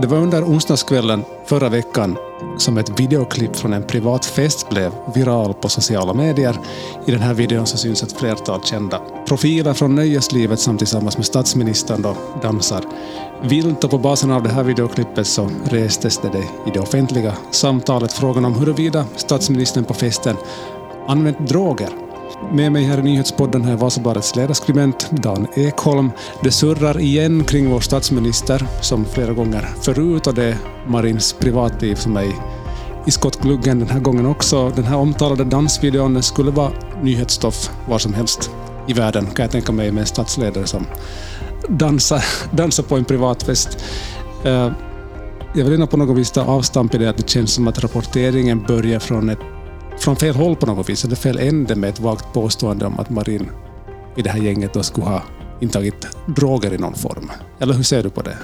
Det var under onsdagskvällen förra veckan som ett videoklipp från en privat fest blev viral på sociala medier. I den här videon så syns ett flertal kända profiler från nöjeslivet som tillsammans med statsministern då dansar vilt och på basen av det här videoklippet så restes det i det offentliga samtalet frågan om huruvida statsministern på festen använt droger. Med mig här i nyhetspodden har jag Vasabladets ledarskribent Dan Ekholm. Det surrar igen kring vår statsminister, som flera gånger förut, och det är Marins privatliv som är i skottgluggen den här gången också. Den här omtalade dansvideon skulle vara nyhetsstoff var som helst i världen, kan jag tänka mig, med en statsledare som dansar, dansar på en privatfest. Eh, jag vill ändå på något vis ta avstamp i det att det känns som att rapporteringen börjar från ett från fel håll på något vis, eller fel ände med ett vagt påstående om att Marin i det här gänget då skulle ha intagit droger i någon form. Eller hur ser du på det?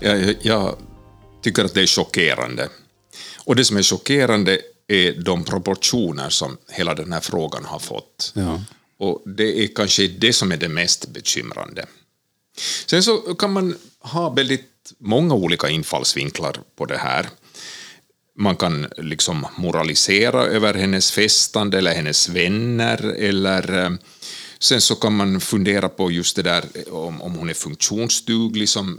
Jag, jag tycker att det är chockerande. Och det som är chockerande är de proportioner som hela den här frågan har fått. Ja. Och det är kanske det som är det mest bekymrande. Sen så kan man ha väldigt många olika infallsvinklar på det här man kan liksom moralisera över hennes festande eller hennes vänner eller eh, sen så kan man fundera på just det där om, om hon är funktionsduglig som,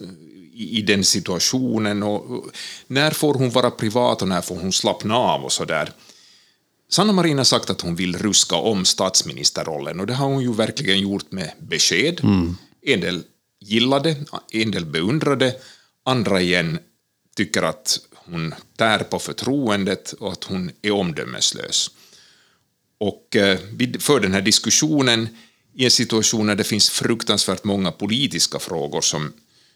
i, i den situationen och, och när får hon vara privat och när får hon slappna av och så där. Sanna Marin har sagt att hon vill ruska om statsministerrollen och det har hon ju verkligen gjort med besked. Mm. En del gillade, en del beundrade, andra igen tycker att hon tär på förtroendet och att hon är omdömeslös. Och eh, vi för den här diskussionen i en situation när det finns fruktansvärt många politiska frågor som,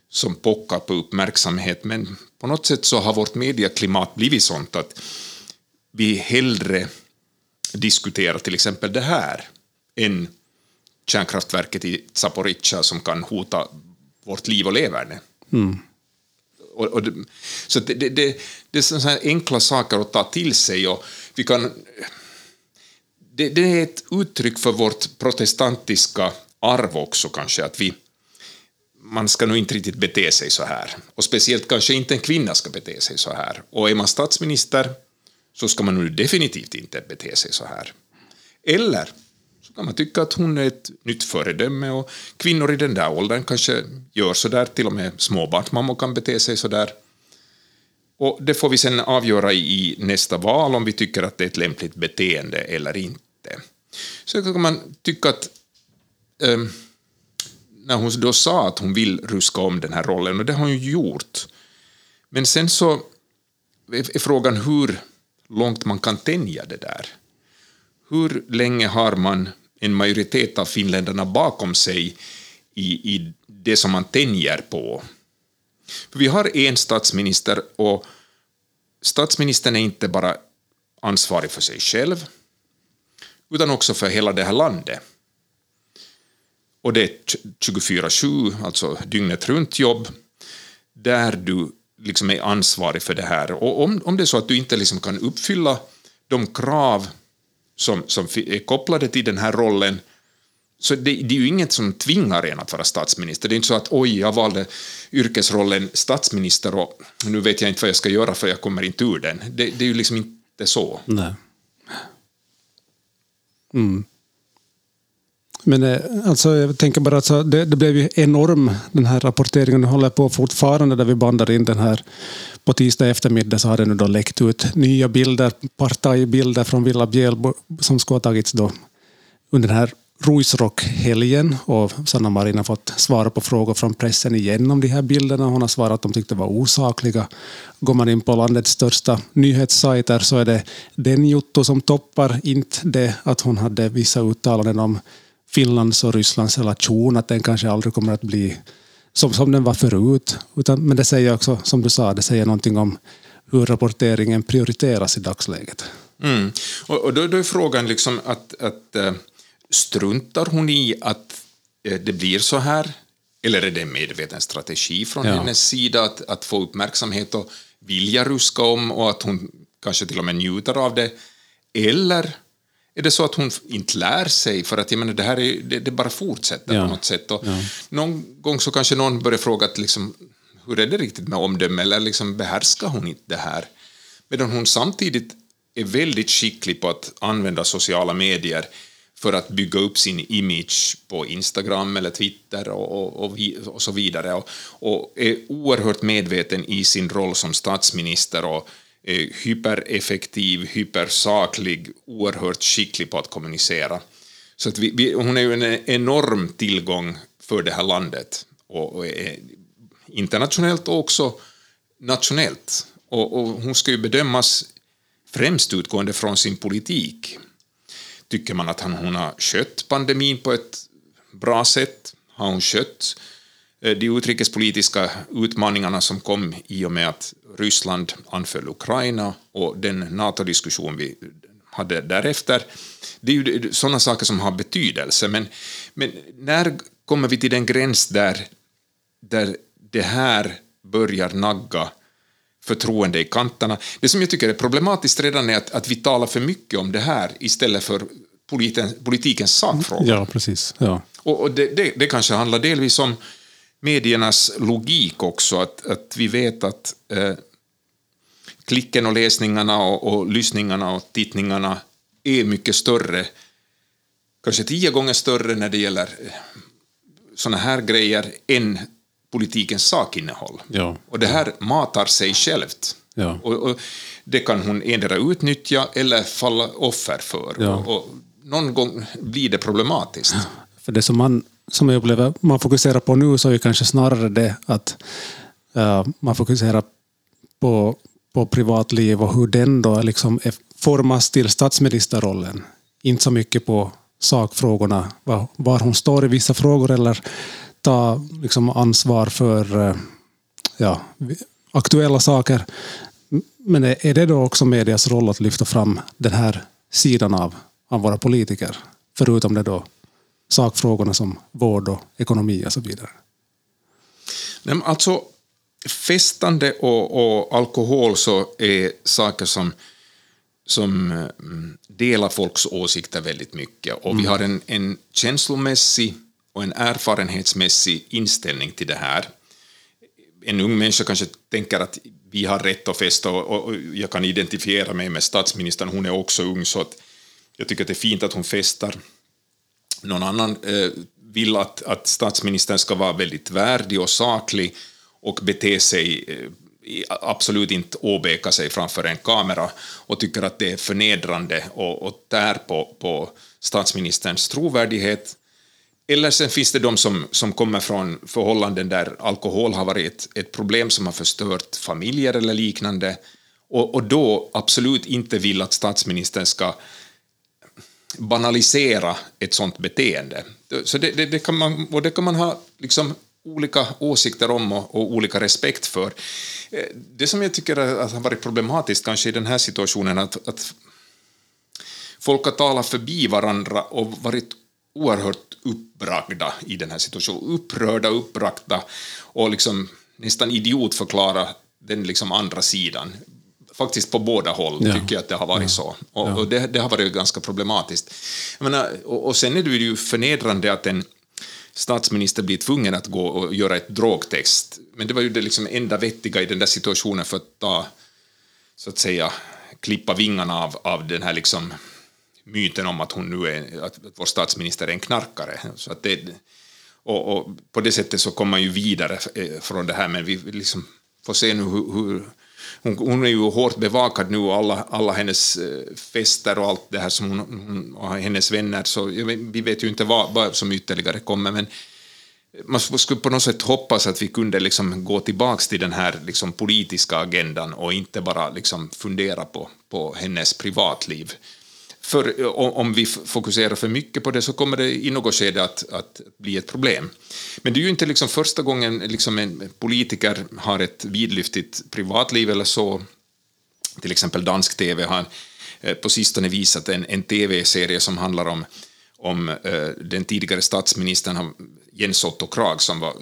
som pockar på uppmärksamhet, men på något sätt så har vårt medieklimat blivit sånt att vi hellre diskuterar till exempel det här än kärnkraftverket i Zaporizjzja som kan hota vårt liv och leverne. Mm. Och, och det, så det, det, det, det är sådana enkla saker att ta till sig och vi kan... Det, det är ett uttryck för vårt protestantiska arv också kanske, att vi man ska nog inte riktigt bete sig så här. Och speciellt kanske inte en kvinna ska bete sig så här. Och är man statsminister så ska man nu definitivt inte bete sig så här. Eller så kan man tycka att hon är ett nytt föredöme och kvinnor i den där åldern kanske gör så där, till och med småbarnsmammor kan bete sig så där. Och det får vi sen avgöra i nästa val om vi tycker att det är ett lämpligt beteende eller inte. Så kan man tycka att eh, när hon då sa att hon vill ruska om den här rollen, och det har hon ju gjort, men sen så är frågan hur långt man kan tänja det där. Hur länge har man en majoritet av finländarna bakom sig i, i det som man tänjer på. För vi har en statsminister och statsministern är inte bara ansvarig för sig själv utan också för hela det här landet. Och det är 24-7, alltså dygnet runt jobb, där du liksom är ansvarig för det här. Och om, om det är så att du inte liksom kan uppfylla de krav som, som är kopplade till den här rollen. Så det, det, är ju inget som tvingar en att vara statsminister. Det är inte så att oj, jag valde yrkesrollen statsminister och nu vet jag inte vad jag ska göra för jag kommer inte ur den. Det, det är ju liksom inte så. Nej. Mm. Men eh, alltså, jag tänker bara att det, det, blev ju enorm, den här rapporteringen. Nu håller på fortfarande där vi bandar in den här. På tisdag eftermiddag så har det nu då läckt ut nya bilder, partajbilder från Villa Bjälbo som ska ha tagits då under den här Ruisrock-helgen och Sanna Marin har fått svara på frågor från pressen igen om de här bilderna. Hon har svarat att de tyckte var osakliga. Går man in på landets största nyhetssajter så är det den Jotto som toppar, inte det att hon hade vissa uttalanden om Finlands och Rysslands relation, att den kanske aldrig kommer att bli som, som den var förut. Utan, men det säger också, som du sa, det säger någonting om hur rapporteringen prioriteras i dagsläget. Mm. Och, och då, då, är frågan liksom att, att äh, struntar hon i att äh, det blir så här? Eller är det en medveten strategi från ja. hennes sida att, att få uppmärksamhet och vilja ruska om och att hon kanske till och med njuter av det? Eller Är det så att hon inte lär sig? För att jag menar, det här är, det, det bara fortsätter ja. på något sätt. Och ja. Någon gång så kanske någon börjar fråga att liksom, hur är det riktigt med omdöme, eller liksom behärskar hon inte det här? Medan hon samtidigt är väldigt skicklig på att använda sociala medier för att bygga upp sin image på Instagram eller Twitter och, och, och så vidare. Och, och, är oerhört medveten i sin roll som statsminister och Eh, hypereffektiv, hypersaklig, oerhört skicklig på att kommunicera. Så att vi, vi, hon är ju en enorm tillgång för det här landet, och, och internationellt och också nationellt. Och, och hon ska ju bedömas främst utgående från sin politik. Tycker man att hon har skött pandemin på ett bra sätt? Har hon skött eh, de utrikespolitiska utmaningarna som kom i och med att Ryssland anföll Ukraina och den NATO-diskussion vi hade därefter. Det är ju sådana saker som har betydelse, men, men när kommer vi till den gräns där, där det här börjar nagga förtroende i kanterna. Det som jag tycker är problematiskt redan är att, att vi talar för mycket om det här istället för politen, politikens sakfrågor. Ja, precis. Ja. Och, och det, det, det, kanske handlar delvis om mediernas logik också, att, att vi vet att eh, klicken och läsningarna och, och lyssningarna och tittningarna är mycket större, kanske tio gånger större när det gäller eh, sådana här grejer än politikens sakinnehåll. Ja. Och det här matar sig självt. Ja. Och, och, det kan hon endera utnyttja eller falla offer för. Ja. Och, och, någon gång blir det problematiskt. För det som man, som jag upplever man fokuserar på nu så är kanske snarare det att uh, man fokuserar på, på privatliv och hur den då liksom är, formas till statsministerrollen. Inte så mycket på sakfrågorna, var, var hon står i vissa frågor eller ta liksom ansvar för uh, ja, aktuella saker. Men är det då också medias roll att lyfta fram den här sidan av, av våra politiker? Förutom det då sakfrågorna som vård och ekonomi och så vidare. Nej, alltså, festande och, och, alkohol så är saker som, som mm, delar folks åsikter väldigt mycket. Och mm. vi har en, en känslomässig och en erfarenhetsmässig inställning till det här. En ung människa kanske tänker att vi har rätt att festa och, och jag kan identifiera mig med statsministern, hon är också ung, så att jag tycker att det är fint att hon festar. Någon annan eh, vill att, att statsministern ska vara väldigt värdig och saklig och bete sig eh, absolut inte åbäka sig framför en kamera och tycker att det är förnedrande och, och tär på, på statsministerns trovärdighet. Eller sen finns det de som, som kommer från förhållanden där alkohol har varit ett, ett problem som har förstört familjer eller liknande. Och, och då absolut inte vill att statsministern ska banalisera ett sånt beteende. Så det, det, det, kan, man, och det kan man ha liksom olika åsikter om och, och, olika respekt för. Eh, det som jag tycker har varit problematiskt kanske i den här situationen att, att folk har talat förbi varandra och varit oerhört uppbragda i den här situationen, upprörda, uppbragta och liksom nästan idiotförklara den liksom andra sidan. Faktiskt på båda håll ja. tycker jag att det har varit ja. så. Och, ja. och det, det, har varit ganska problematiskt. Menar, och, och sen är det ju förnedrande att en statsminister blir tvungen att gå och göra ett drogtest. Men det var ju det liksom enda vettiga i den där situationen för att ta, så att säga, klippa vingarna av, av den här liksom myten om att hon nu är, att vår statsminister är en knarkare. Så att det, och, och på det sättet så kommer man ju vidare eh, från det här, men vi liksom får se nu hur, hur hon, hon, är ju hårt bevakad nu och alla, alla hennes eh, fester och allt det här som hon, hon och hennes vänner, så vi vet ju inte vad, vad som ytterligare kommer, men man skulle på något sätt hoppas att vi kunde liksom gå tillbaka till den här liksom politiska agendan och inte bara liksom fundera på, på hennes privatliv. För om vi fokuserar för mycket på det så kommer det i något skede att, att bli ett problem. Men det är ju inte liksom första gången liksom en politiker har ett vidlyftigt privatliv eller så. Till exempel dansk tv har eh, på sistone visat en, en tv-serie som handlar om, om eh, den tidigare statsministern Jens Otto Krag som var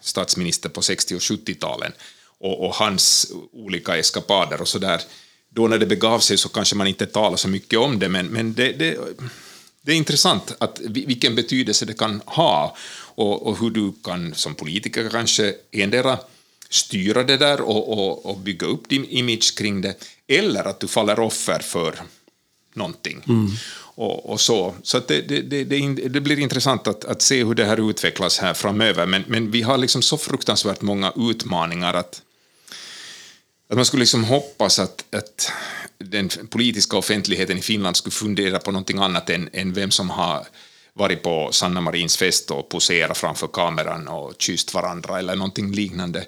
statsminister på 60 och 70-talen och, och, hans olika eskapader och sådär. där då när det begav sig så kanske man inte talar så mycket om det, men, men det, det, det är intressant att vilken betydelse det kan ha och, och hur du kan som politiker kanske endera styra det där och, och, och, bygga upp din image kring det, eller att du faller offer för någonting. Mm. Och, och, så så det, det, det, det, blir intressant att, att se hur det här utvecklas här framöver, men, men vi har liksom så fruktansvärt många utmaningar att, att man skulle liksom hoppas att, att den politiska offentligheten i Finland skulle fundera på någonting annat än, än vem som har varit på Sanna Marins fest och poserat framför kameran och kysst varandra eller någonting liknande.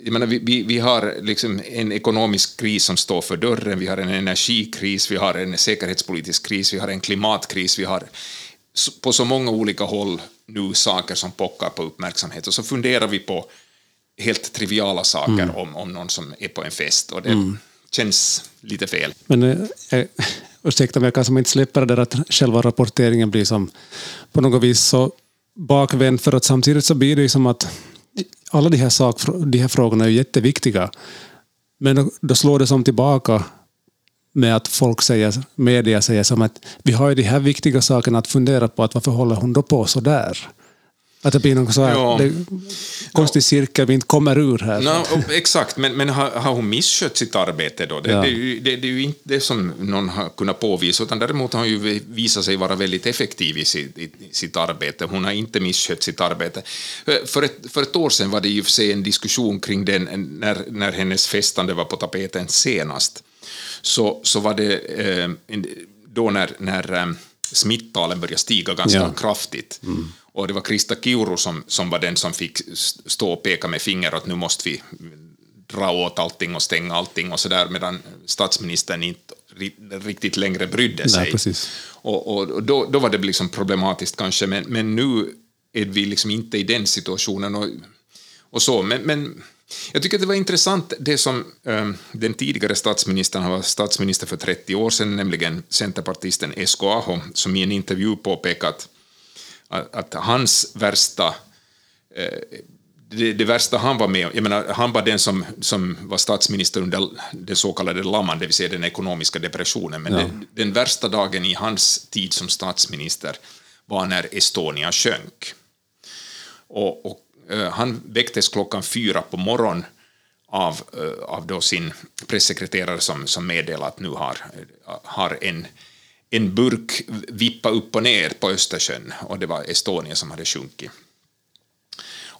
Jag menar, vi, vi har liksom en ekonomisk kris som står för dörren, vi har en energikris, vi har en säkerhetspolitisk kris, vi har en klimatkris, vi har på så många olika håll nu saker som pockar på uppmärksamhet och så funderar vi på helt triviala saker mm. om, om någon som är på en fest och det mm. känns lite fel. Men eh, ursäkta mig, jag kanske inte släpper det där att själva rapporteringen blir som på något vis så bakvänd för att samtidigt så blir det ju som att alla de här, sak, de här frågorna är jätteviktiga. Men då, då slår det som tillbaka med att folk säger, media säger som att vi har ju de här viktiga sakerna att fundera på, att varför håller hon då på så där? Att det blir någon så här, ja. konstig cirkel vi inte kommer ur här. No, exakt, men, men har, har, hon misskött sitt arbete då? Det, ja. det, det, det, är ju inte det som någon har kunnat påvisa, utan däremot har hon ju visat sig vara väldigt effektiv i sitt, i sitt arbete. Hon har inte misskött sitt arbete. För ett, för ett år sedan var det ju för sig en diskussion kring den, när, när hennes festande var på tapeten senast. Så, så var det eh, då när, när eh, smittalen började stiga ganska ja. kraftigt. Mm. Och det var Krista Kiuru som, som var den som fick stå och peka med finger att nu måste vi dra åt allting och stänga allting och så där medan statsministern inte riktigt längre brydde sig. Nej, och, och då, då var det liksom problematiskt kanske, men, men nu är vi liksom inte i den situationen. Och, och så. Men, men jag tycker att det var intressant det som äh, den tidigare statsministern, han var statsminister för 30 år sedan, nämligen centerpartisten Esko Aho, som i en intervju påpekat att, att hans värsta eh, det, det, värsta han var med jag menar, han var den som, som var statsminister under den så kallade lamman, det vill säga den ekonomiska depressionen, men ja. den, den, värsta dagen i hans tid som statsminister var när Estonia sjönk. Och, och uh, han väcktes klockan fyra på morgonen av, uh, av då sin pressekreterare som, som meddelade att nu har, har en en burk vippa upp och ner på Östersjön och det var Estonia som hade sjunkit.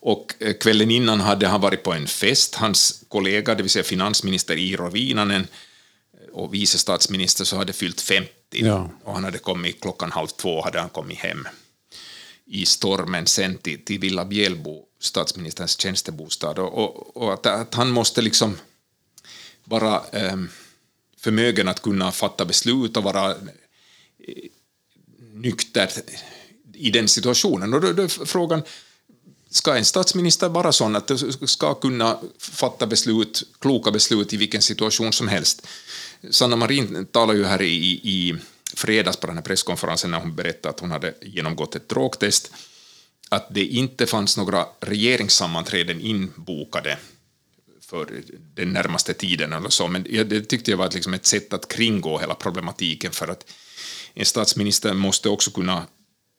Och eh, kvällen innan hade han varit på en fest, hans kollega, det vill säga finansminister Iiro Viinanen och vice statsminister så hade fyllt 50 ja. och han hade kommit klockan halv två hade han kommit hem i stormen sen till, till Villa Bjälbo, statsministerns tjänstebostad och, och, och att, att, han måste liksom vara eh, förmögen att kunna fatta beslut och vara nykter i den situationen. Och då, då är frågan, ska en statsminister vara sån att du ska kunna fatta beslut, kloka beslut i vilken situation som helst? Sanna Marin talade ju här i, i fredags på den här presskonferensen när hon berättade att hon hade genomgått ett drogtest, att det inte fanns några regeringssammanträden inbokade för den närmaste tiden eller så, men det tyckte jag var liksom ett sätt att kringgå hela problematiken för att en statsminister måste också kunna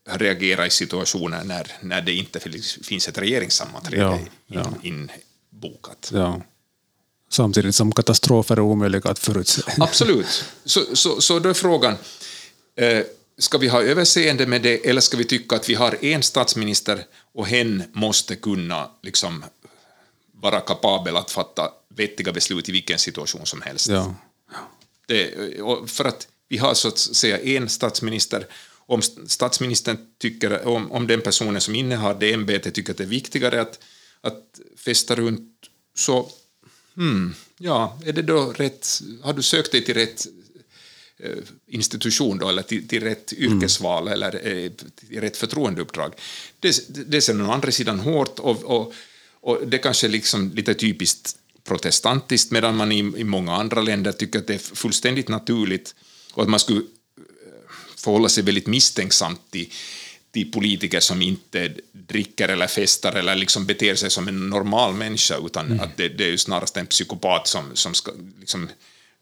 reagera i situationer när, när det inte finns ett regeringssammanträde ja, ja. inbokat. Ja. Samtidigt som katastrofer är omöjliga att förutse. Absolut. Så, så, så då är frågan, eh, ska vi ha överseende med det eller ska vi tycka att vi har en statsminister och hen måste kunna liksom, vara kapabel att fatta vettiga beslut i vilken situation som helst? Ja. Det, för att vi har så att säga en statsminister. Om statsministern tycker, om, om den personen som innehar det ämbetet tycker att det är viktigare att, att festa runt, så hmm, ja, är det då rätt, har du sökt dig till rätt eh, institution då, eller till, till rätt mm. yrkesval mm. eller eh, till rätt förtroendeuppdrag. Det, det ser den andra sidan hårt och, och, och det kanske är liksom lite typiskt protestantiskt medan man i, i många andra länder tycker att det är fullständigt naturligt och att man skulle eh, förhålla sig väldigt misstänksamt till, till politiker som inte dricker eller festar eller liksom beter sig som en normal människa, utan mm. att det, det, är ju snarast en psykopat som, som ska liksom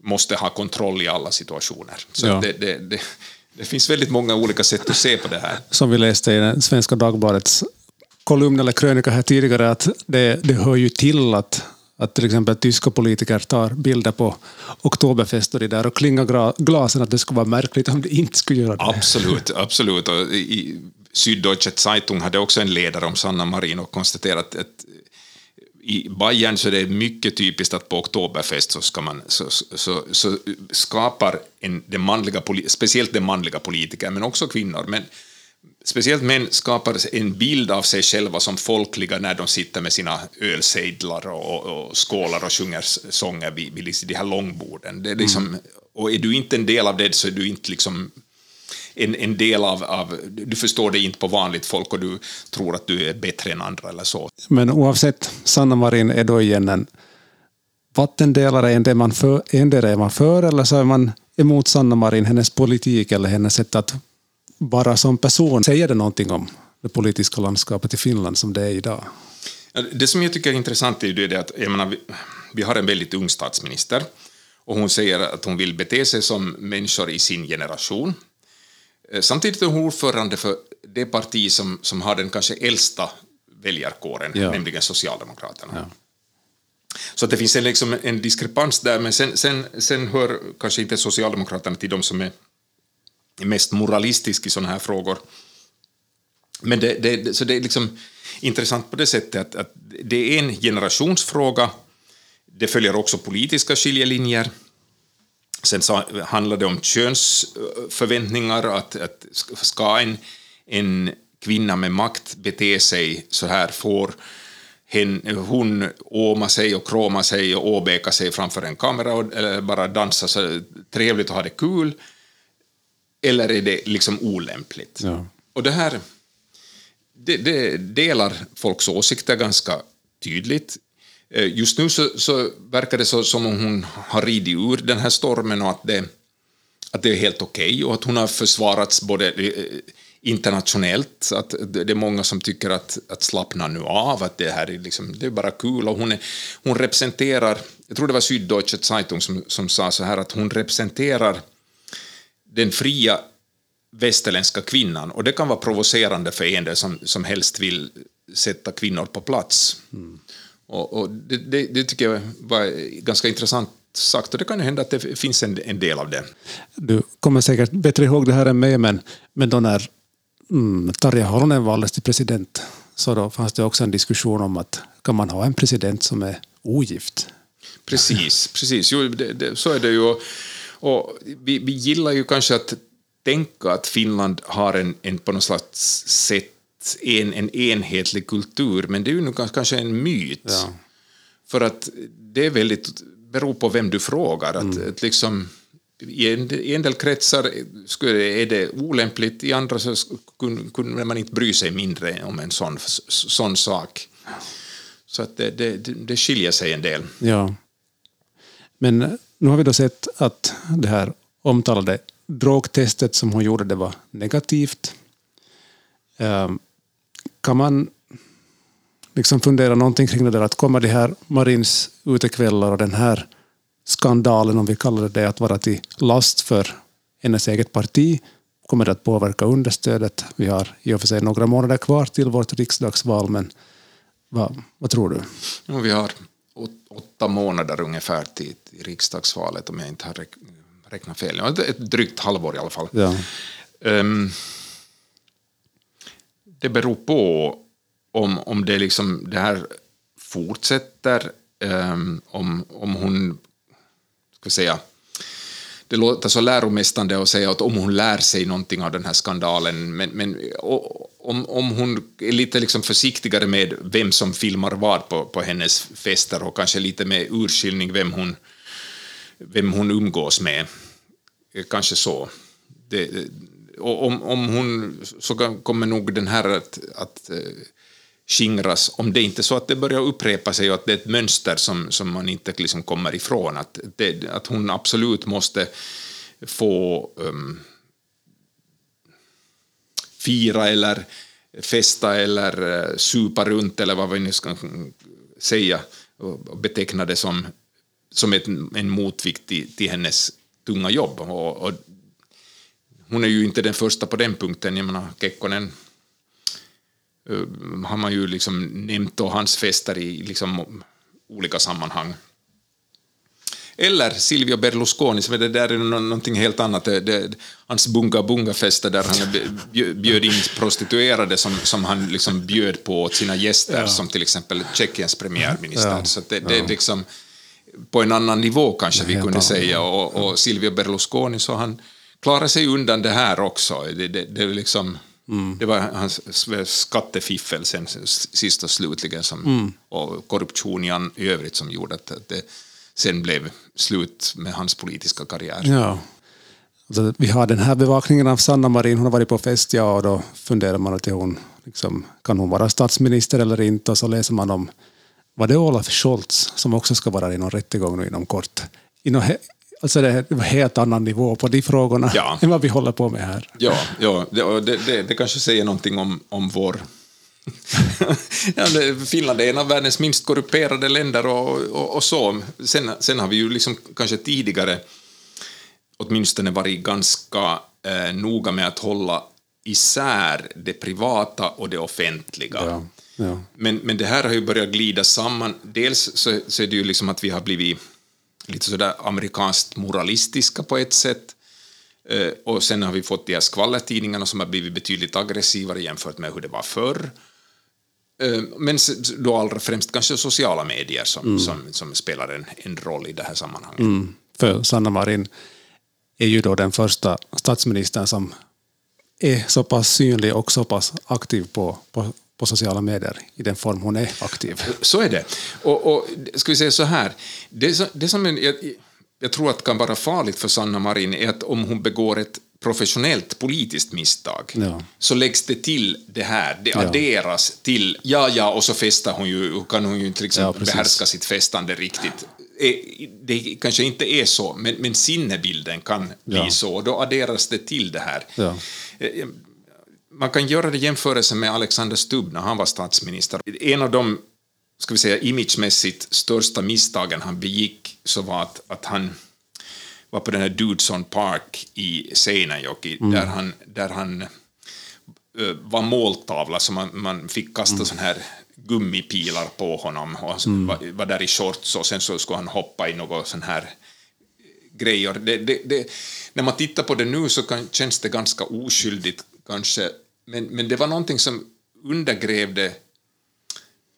måste ha kontroll i alla situationer. Så ja. det, det, det, det, finns väldigt många olika sätt att se på det här. Som vi läste i den Svenska Dagbladets kolumn eller krönika här tidigare, att det, det hör ju till att att till exempel tyska politiker tar bilder på Oktoberfest och, det där och klingar glasen, att det skulle vara märkligt om de inte skulle göra det. Absolut, absolut. Och i Süddeutsche Zeitung hade också en ledare om Sanna Marin och konstaterat att i Bayern så är det mycket typiskt att på Oktoberfest så, ska man, så, så, så skapar en, den manliga, speciellt den manliga politiker, men också kvinnor, men speciellt män skapar en bild av sig själva som folkliga när de sitter med sina ölsejdlar och, och skålar och sjunger sånger vid, vid liksom de här långborden. Det är liksom, mm. Och är du inte en del av det så är du inte liksom en, en del av, av, du förstår det inte på vanligt folk och du tror att du är bättre än andra eller så. Men oavsett, Sanna Marin är då igen en vattendelare, en det man för, en är man för eller så är man emot Sanna Marin, hennes politik eller hennes sätt att bara som person, säger det någonting om det politiska landskapet i Finland som det är idag? Det som jag tycker är intressant är det att menar, vi, vi har en väldigt ung statsminister och hon säger att hon vill bete sig som människor i sin generation. Eh, samtidigt är hon ordförande för det parti som, som har den kanske äldsta väljarkåren, ja. nämligen Socialdemokraterna. Ja. Så det finns en, liksom en diskrepans där, men sen, sen, sen hör kanske inte Socialdemokraterna till de som är mest moralistisk i sådana här frågor. Men det, det, så det är liksom intressant på det sättet att, att det är en generationsfråga. Det följer också politiska skiljelinjer. Sen så handlar det om könsförväntningar, att, att ska en, en kvinna med makt bete sig så här får hen, hon åma sig och kroma sig och åbäka sig framför en kamera och, eller bara dansa så trevligt och ha det kul eller är det liksom olämpligt? Ja. Och det här det, det, delar folks åsikter ganska tydligt. Eh, just nu så, så verkar det så, som om hon har ridit ur den här stormen och att det, att det är helt okej okay och att hon har försvarats både eh, internationellt, att det är många som tycker att, att slappna nu av, att det här är, liksom, det är bara kul och hon, är, hon representerar, jag tror det var Süddeutsche Zeitung som, som sa så här att hon representerar den fria västerländska kvinnan och det kan vara provocerande för en som, som helst vill sätta kvinnor på plats. Mm. Och, och det, det, det, tycker jag var ganska intressant sagt och det kan ju hända att det finns en, en del av det. Du kommer säkert bättre ihåg det här än mig, men, men då när mm, Tarja Halonen valdes till president så då fanns det också en diskussion om att kan man ha en president som är ogift? Precis, precis. Jo, det, det, så är det ju. Och vi, vi gillar ju kanske att tänka att Finland har en, en på något slags sätt en, en enhetlig kultur, men det är ju nu kanske en myt. Ja. För att det är väldigt, beror på vem du frågar. Att, mm. att liksom, i, en, I en del kretsar skulle, är det olämpligt, i andra så kunde man inte bry sig mindre om en sån, sån sak. Så att det, det, det skiljer sig en del. Ja. Men nu har vi då sett att det här omtalade drogtestet som hon gjorde det var negativt. Ehm, kan man liksom fundera någonting kring det där att kommer det här Marins utekvällar och den här skandalen, om vi kallar det det, att vara till last för hennes eget parti? Kommer det att påverka understödet? Vi har i och för sig några månader kvar till vårt riksdagsval, men vad, vad tror du? Ja, vi har åtta månader ungefär till, till riksdagsvalet om jag inte har räknat fel. Ett drygt halvår i alla fall. Ja. Um, det beror på om, om det, liksom, det här fortsätter, um, om, om hon ska säga, det låter så läromästande att säga att om hon lär sig någonting av den här skandalen, men, men om, om hon är lite liksom försiktigare med vem som filmar vad på, på hennes fester och kanske lite med urskiljning vem hon, vem hon umgås med, kanske så. Det, om, om hon så kommer nog den här att, att eh, skingras, om det inte är så att det börjar upprepa sig och att det är ett mönster som, som man inte liksom kommer ifrån, att, det, att hon absolut måste få um, fira eller festa eller uh, supa runt eller vad vi nu ska säga och beteckna det som som ett, en motvikt till, till hennes tunga jobb. Och, och, hon är ju inte den första på den punkten. Jag menar, Kekkonen uh, har man ju liksom nämnt och hans fester i liksom, olika sammanhang. Eller Silvio Berlusconi, som är det där är någonting helt annat. Det, det, hans bunga-bunga-fester där han bjöd in prostituerade som, som han liksom bjöd på åt sina gäster, ja. som till exempel Tjeckiens premiärminister. Ja. Så det, det är liksom på en annan nivå kanske vi kunde säga. Och, och Silvio Berlusconi, så han klarar sig undan det här också. Det, det, det, liksom, mm. det var hans skattefiffel sen, sist och slutligen som, mm. och korruption i övrigt som gjorde att det sen blev slut med hans politiska karriär. Ja. Alltså, vi har den här bevakningen av Sanna Marin, hon har varit på fest, ja, och då funderar man att hon, liksom, kan hon vara statsminister eller inte, och så läser man om, var det Olaf Scholz som också ska vara i någon rättegång nu inom kort? Inom Alltså det är en helt annan nivå på de frågorna ja. än vad vi håller på med här. Ja, ja det, det, det kanske säger någonting om, om vår ja, Finland är en av världens minst korrumperade länder och, och, och, så. Sen, sen har vi ju liksom kanske tidigare åtminstone varit ganska eh, noga med att hålla isär det privata och det offentliga. Ja, ja. Men, men det här har ju börjat glida samman. Dels så, så är det ju liksom att vi har blivit lite sådär amerikanskt moralistiska på ett sätt. Eh, och sen har vi fått de här skvallertidningarna som har blivit betydligt aggressivare jämfört med hur det var förr. Eh, men då allra främst kanske sociala medier som, mm. som, som, spelar en, en roll i det här sammanhanget. Mm. För Sanna Marin är ju då den första statsministern som är så pass synlig och så pass aktiv på, på, på sociala medier i den form hon är aktiv. Så är det. Och, och ska vi säga så här, det, det som jag, jag tror att kan vara farligt för Sanna Marin är att om hon begår ett professionellt politiskt misstag ja. så läggs det till det här, det adderas till, ja ja, och så festar hon ju, kan hon ju inte liksom ja, behärska sitt festande riktigt. Det kanske inte är så, men, men sinnebilden kan bli ja. så, och då adderas det till det här. Eh, man kan göra det jämförelse med Alexander Stubb när han var statsminister. En av de, ska vi säga, imagemässigt största misstagen han begick så var att, att han var på den här Dudson Park i Seinäjoki, mm. där han, där han uh, var måltavla, så man, man fick kasta mm. sån här gummipilar på honom och mm. var, var, där i shorts och sen så skulle han hoppa i något sån här grejer. Det, det, det, när man tittar på det nu så kan, känns det ganska oskyldigt kanske, men, men det var någonting som undergrävde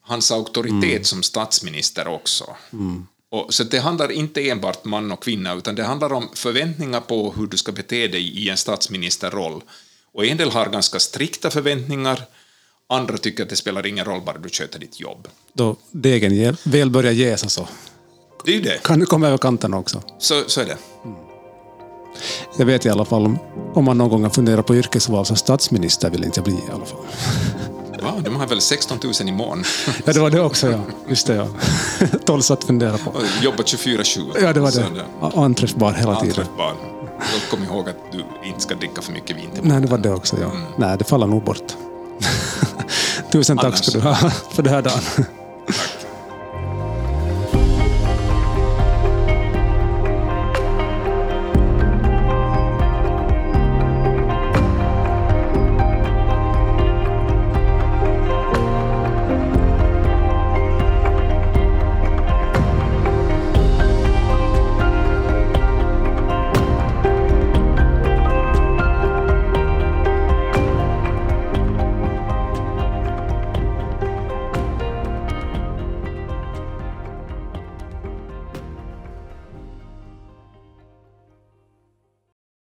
hans auktoritet mm. som statsminister också. Mm. Och, så det handlar inte enbart man och kvinna, utan det handlar om förväntningar på hur du ska bete dig i en statsministerroll. Och en del har ganska strikta förväntningar, andra tycker att det spelar ingen roll, bara du sköter ditt jobb. Då degen väl börjar jäsa så det är det. kan du komma över kanten också. Så, så är det. Mm. Jag vet i alla fall om, om man någon gång har funderat på yrkesval som statsminister vill inte jag bli i alla fall. Va? De har väl 16 000 i mån? ja, det var det också, ja. Just det, ja. Tolv att fundera på. Jobbat 24-7. Ja, det var det. Anträffbar hela tiden. Anträffbar. Kom ihåg att du inte ska dricka för mycket vin till Nej, det var det också, ja. Mm. Nej, det faller nog bort. Tusen tack ska du ha för den här dagen.